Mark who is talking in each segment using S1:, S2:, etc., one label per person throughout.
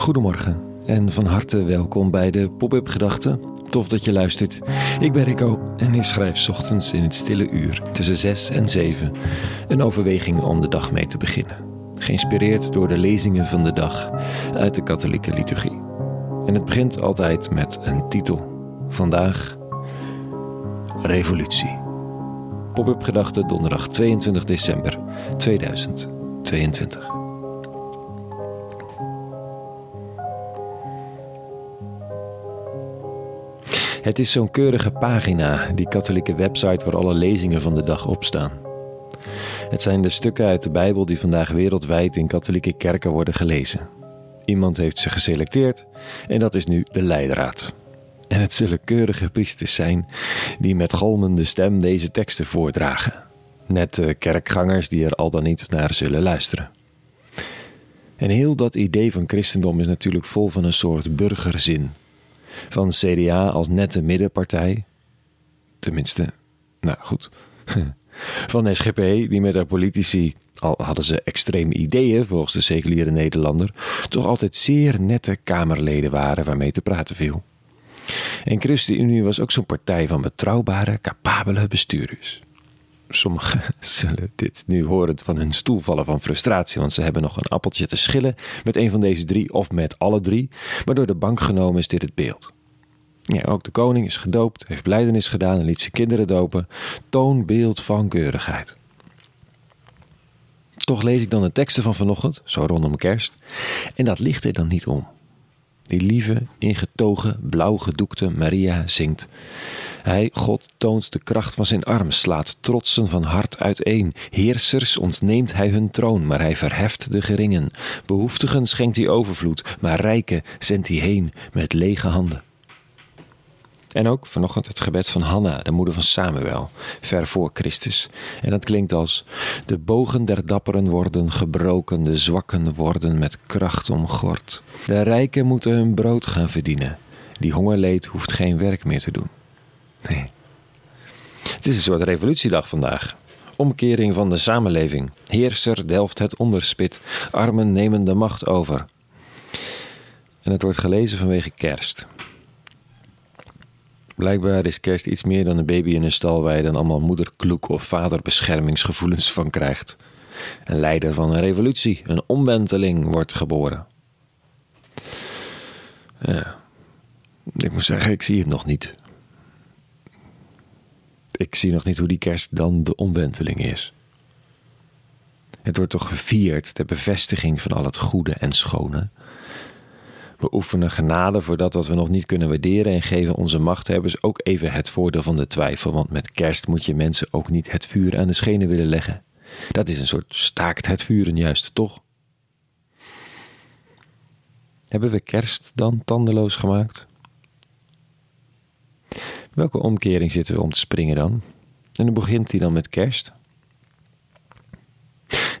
S1: Goedemorgen en van harte welkom bij de Pop-up Gedachten. Tof dat je luistert. Ik ben Rico en ik schrijf ochtends in het stille uur tussen 6 en 7 een overweging om de dag mee te beginnen. Geïnspireerd door de lezingen van de dag uit de katholieke liturgie. En het begint altijd met een titel. Vandaag Revolutie. Pop-up Gedachten donderdag 22 december 2022. Het is zo'n keurige pagina, die katholieke website waar alle lezingen van de dag op staan. Het zijn de stukken uit de Bijbel die vandaag wereldwijd in katholieke kerken worden gelezen. Iemand heeft ze geselecteerd en dat is nu de leidraad. En het zullen keurige priesters zijn die met galmende stem deze teksten voordragen. Net de kerkgangers die er al dan niet naar zullen luisteren. En heel dat idee van christendom is natuurlijk vol van een soort burgerzin, van CDA als nette middenpartij. Tenminste, nou goed. Van SGP, die met haar politici, al hadden ze extreme ideeën volgens de seculiere Nederlander, toch altijd zeer nette Kamerleden waren waarmee te praten viel. En ChristenUnie was ook zo'n partij van betrouwbare, capabele bestuurders. Sommigen zullen dit nu horend van hun stoel vallen van frustratie, want ze hebben nog een appeltje te schillen met een van deze drie of met alle drie, maar door de bank genomen is dit het beeld. Ja, ook de koning is gedoopt, heeft blijdenis gedaan en liet zijn kinderen dopen. Toonbeeld van keurigheid. Toch lees ik dan de teksten van vanochtend, zo rondom kerst, en dat ligt er dan niet om. Die lieve, ingetogen, blauw gedoekte Maria zingt. Hij, God, toont de kracht van zijn arm, slaat trotsen van hart uiteen. Heersers ontneemt hij hun troon, maar hij verheft de geringen. Behoeftigen schenkt hij overvloed, maar rijken zendt hij heen met lege handen. En ook vanochtend het gebed van Hanna, de moeder van Samuel, ver voor Christus. En dat klinkt als: De bogen der dapperen worden gebroken, de zwakken worden met kracht omgord. De rijken moeten hun brood gaan verdienen. Die hongerleed hoeft geen werk meer te doen. Nee. Het is een soort revolutiedag vandaag. Omkering van de samenleving. Heerser delft het onderspit. Armen nemen de macht over. En het wordt gelezen vanwege kerst. Blijkbaar is kerst iets meer dan een baby in een stal waar je dan allemaal moederkloek of vaderbeschermingsgevoelens van krijgt. Een leider van een revolutie, een omwenteling wordt geboren. Ja, ik moet zeggen, ik zie het nog niet. Ik zie nog niet hoe die kerst dan de omwenteling is. Het wordt toch gevierd, de bevestiging van al het goede en schone. We oefenen genade voor dat wat we nog niet kunnen waarderen en geven onze machthebbers ook even het voordeel van de twijfel, want met kerst moet je mensen ook niet het vuur aan de schenen willen leggen. Dat is een soort staakt het vuren juist, toch? Hebben we kerst dan tandeloos gemaakt? Welke omkering zitten we om te springen dan? En hoe begint hij dan met kerst?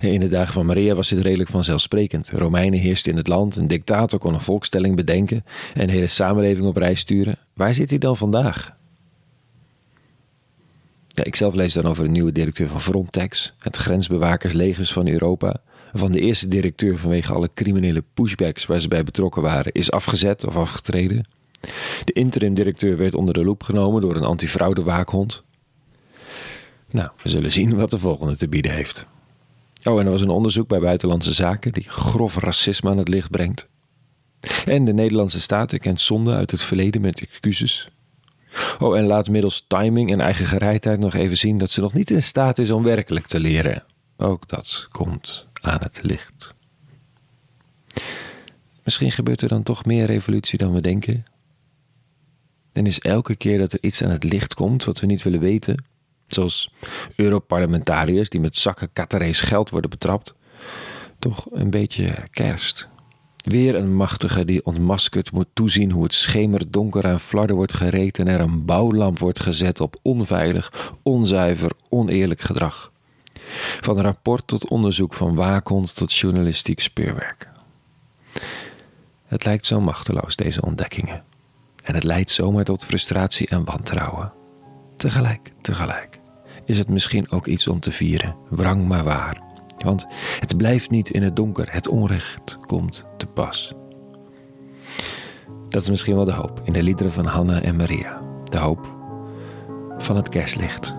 S1: In de dagen van Maria was dit redelijk vanzelfsprekend. Romeinen heersten in het land, een dictator kon een volkstelling bedenken en een hele samenleving op reis sturen. Waar zit hij dan vandaag? Ja, ik zelf lees dan over een nieuwe directeur van Frontex, het grensbewakerslegers van Europa. Van de eerste directeur vanwege alle criminele pushbacks waar ze bij betrokken waren, is afgezet of afgetreden. De interim-directeur werd onder de loep genomen door een antifraudewaakhond. Nou, we zullen zien wat de volgende te bieden heeft. Oh, en er was een onderzoek bij Buitenlandse Zaken die grof racisme aan het licht brengt. En de Nederlandse staat erkent zonde uit het verleden met excuses. Oh, en laat middels timing en eigen gereidheid nog even zien dat ze nog niet in staat is om werkelijk te leren. Ook dat komt aan het licht. Misschien gebeurt er dan toch meer revolutie dan we denken. En is elke keer dat er iets aan het licht komt wat we niet willen weten, zoals Europarlementariërs die met zakken Qatarees geld worden betrapt, toch een beetje kerst. Weer een machtige die ontmaskerd moet toezien hoe het schemerdonker aan flarden wordt gereed en er een bouwlamp wordt gezet op onveilig, onzuiver, oneerlijk gedrag. Van rapport tot onderzoek, van waakhond tot journalistiek speurwerk. Het lijkt zo machteloos, deze ontdekkingen. En het leidt zomaar tot frustratie en wantrouwen. Tegelijk, tegelijk is het misschien ook iets om te vieren. Wrang maar waar. Want het blijft niet in het donker, het onrecht komt te pas. Dat is misschien wel de hoop in de liederen van Hanna en Maria. De hoop van het kerstlicht.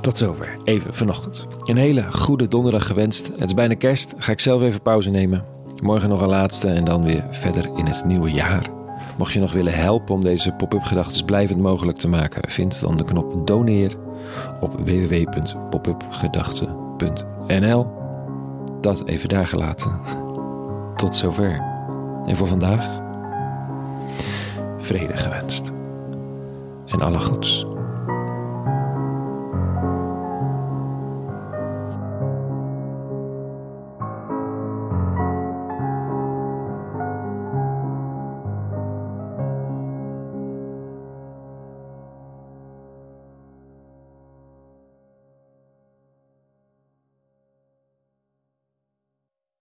S1: Tot zover, even vanochtend. Een hele goede donderdag gewenst. Het is bijna kerst, ga ik zelf even pauze nemen. Morgen nog een laatste en dan weer verder in het nieuwe jaar. Mocht je nog willen helpen om deze pop-up gedachten blijvend mogelijk te maken, vind dan de knop doneer op www.popupgedachten.nl. Dat even daar gelaten. Tot zover. En voor vandaag vrede gewenst. En alle goeds.